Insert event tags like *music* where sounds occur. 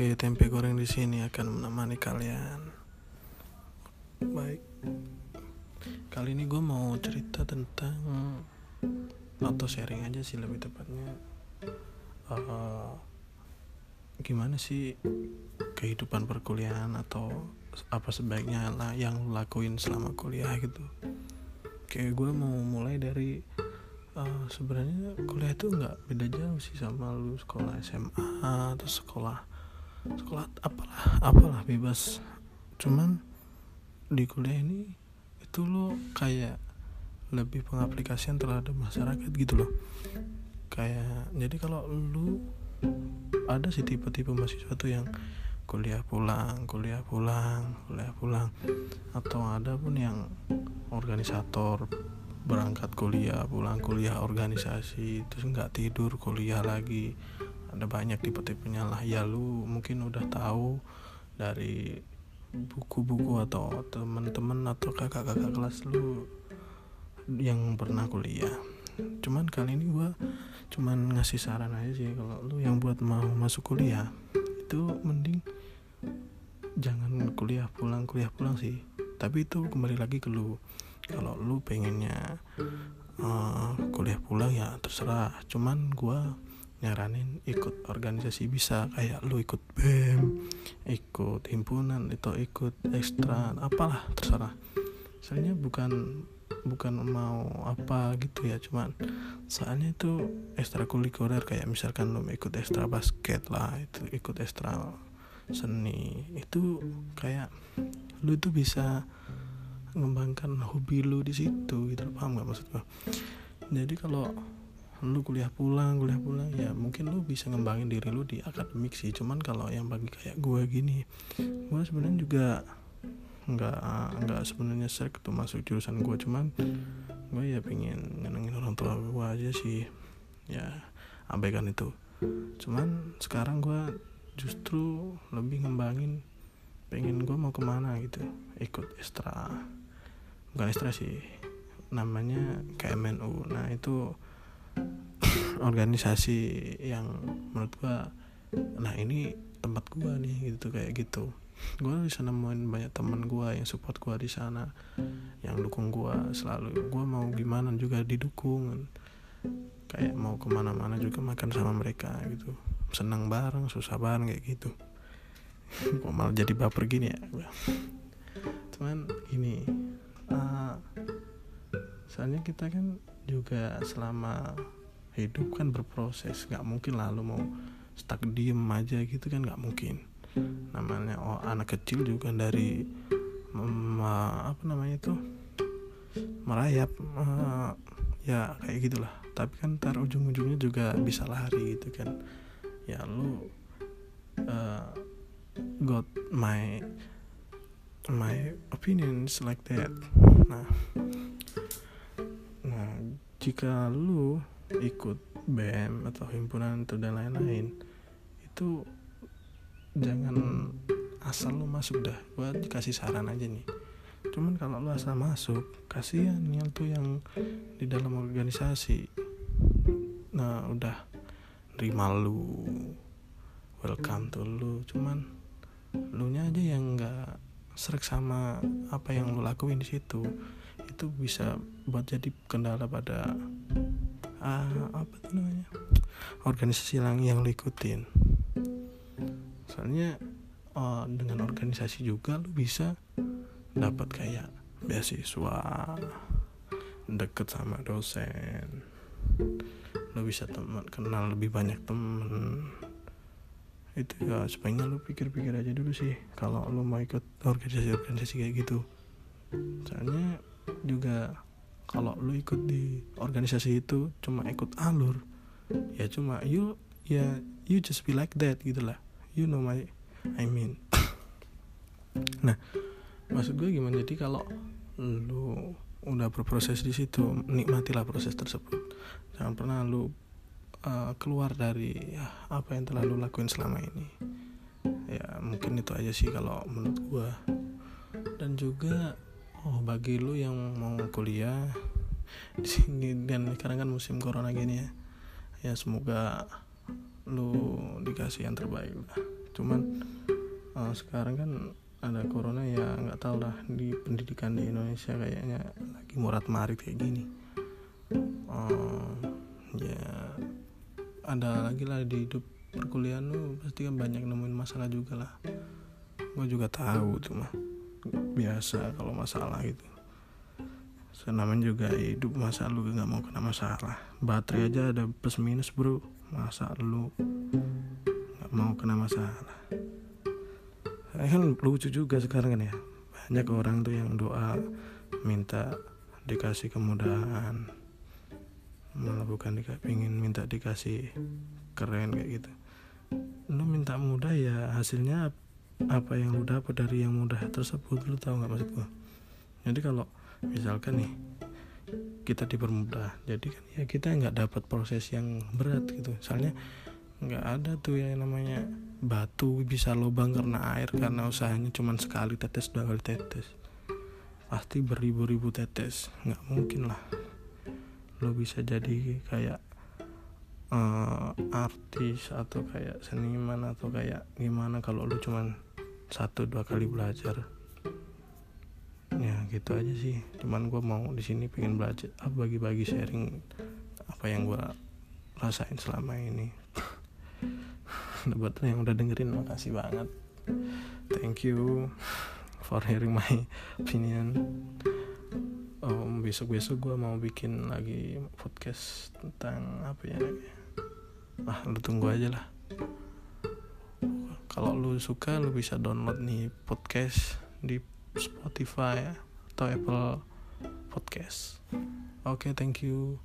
Oke, tempe goreng di sini akan menemani kalian. Baik. Kali ini gue mau cerita tentang atau sharing aja sih lebih tepatnya. Uh, gimana sih kehidupan perkuliahan atau apa sebaiknya lah yang lu lakuin selama kuliah gitu. Kayak gue mau mulai dari uh, sebenarnya kuliah itu nggak beda jauh sih sama lu sekolah SMA atau sekolah sekolah apalah apalah bebas. Cuman di kuliah ini itu lo kayak lebih pengaplikasian terhadap masyarakat gitu loh. Kayak jadi kalau lu ada sih tipe-tipe mahasiswa tuh yang kuliah pulang, kuliah pulang, kuliah pulang. Atau ada pun yang organisator berangkat kuliah, pulang kuliah organisasi terus nggak tidur kuliah lagi ada banyak tipe-tipenya lah. Ya lu mungkin udah tahu dari buku-buku atau teman-teman atau kakak-kakak kelas lu yang pernah kuliah. Cuman kali ini gua cuman ngasih saran aja sih kalau lu yang buat mau masuk kuliah itu mending jangan kuliah pulang kuliah pulang sih. Tapi itu kembali lagi ke lu. Kalau lu pengennya uh, kuliah pulang ya terserah. Cuman gua nyaranin ikut organisasi bisa kayak lu ikut BEM ikut himpunan atau ikut ekstra apalah terserah. Soalnya bukan bukan mau apa gitu ya cuman soalnya itu ekstrakurikuler kayak misalkan lu ikut ekstra basket lah itu ikut ekstra seni itu kayak lu itu bisa mengembangkan hobi lu di situ gitu paham gak maksud gua? Jadi kalau lu kuliah pulang kuliah pulang. Ya mungkin lu bisa ngembangin diri lu di akademik sih. Cuman kalau yang bagi kayak gue gini gue sebenarnya juga nggak nggak sebenarnya sering tuh masuk jurusan gue cuman gue ya pengen nyenengin orang tua gue aja sih. Ya abaikan itu. Cuman sekarang gue justru lebih ngembangin pengen gue mau ke mana gitu ikut ekstra. Bukan ekstra sih namanya KMNU nah itu organisasi yang menurut gua nah ini tempat gua nih gitu kayak gitu. Gua bisa nemuin banyak teman gua yang support gua di sana yang dukung gua selalu. Gua mau gimana juga didukung. Kayak mau ke mana-mana juga makan sama mereka gitu. Senang bareng susah bareng kayak gitu. *laughs* Kok malah jadi baper gini ya cuman ini uh, soalnya kita kan juga selama hidup kan berproses. Nggak mungkin lalu mau stuck diem aja gitu kan nggak mungkin. Namanya oh anak kecil juga dari apa namanya itu merayap uh, ya kayak gitulah. Tapi kan ntar ujung-ujungnya juga bisa lari gitu kan. Ya lu uh, got my my opinions like that nah jika lu ikut BEM atau himpunan atau dan lain-lain itu jangan asal lu masuk dah. Gua dikasih saran aja nih. Cuman kalau lu asal masuk kasihan yang tuh yang di dalam organisasi. Nah udah nerima lu welcome to lu. Cuman lu nya aja yang nggak serak sama apa yang lu lakuin di situ itu bisa buat jadi kendala pada uh, apa tuh namanya organisasi yang yang lu ikutin soalnya uh, dengan organisasi juga lu bisa dapat kayak beasiswa deket sama dosen. Lu bisa teman kenal lebih banyak temen. Itu ya sebaiknya lu pikir-pikir aja dulu sih kalau lu mau ikut organisasi-organisasi kayak gitu. Soalnya juga kalau lu ikut di organisasi itu cuma ikut alur ya cuma you ya you just be like that gitu lah. You know my I mean. *coughs* Nah maksud gue gimana? Jadi kalau lu udah berproses di situ nikmatilah proses tersebut. Jangan pernah lu uh, keluar dari ya, apa yang telah lu lakuin selama ini. Ya mungkin itu aja sih kalau menurut gue dan juga oh bagi lu yang mau kuliah di sini dan sekarang kan musim corona gini ya ya semoga lu dikasih yang terbaik lah. Cuman uh, sekarang kan ada corona ya nggak tahu lah di pendidikan di Indonesia kayaknya lagi murat marit kayak gini. Uh, ya ada lagi lah di hidup perkuliahan lu pasti kan banyak nemuin masalah juga lah. Gue juga tahu cuma biasa kalau masalah gitu. Senaman juga hidup masa lu gak mau kena masalah? Baterai aja ada plus minus bro. Masa lu gak mau kena masalah? Saya kan lucu juga sekarang kan ya. Banyak orang tuh yang doa Minta dikasih kemudahan. Malah bukan pingin minta dikasih keren kayak gitu. Lu minta mudah ya hasilnya apa yang lu dapat dari yang mudah tersebut lu tahu nggak maksud gua? Jadi kalau misalkan nih kita dipermudah jadi kan ya kita nggak dapat proses yang berat gitu. Soalnya nggak ada tuh yang namanya batu bisa lubang karena air karena usahanya cuma sekali tetes dua kali tetes. Pasti beribu-ribu tetes nggak mungkin lah lo bisa jadi kayak uh, artis atau kayak seniman atau kayak gimana kalau lo cuman satu dua kali belajar. Ya gitu aja sih. Cuman gue mau di sini pengen belajar ah, bagi-bagi sharing apa yang gue rasain selama ini. *laughs* Buat yang udah dengerin makasih banget. Thank you for hearing my opinion. Um, besok besok gue mau bikin lagi podcast tentang apa ya? Ah lu tunggu aja lah kalau lu suka lu bisa download nih podcast di Spotify ya, atau Apple Podcast. Oke, okay, thank you.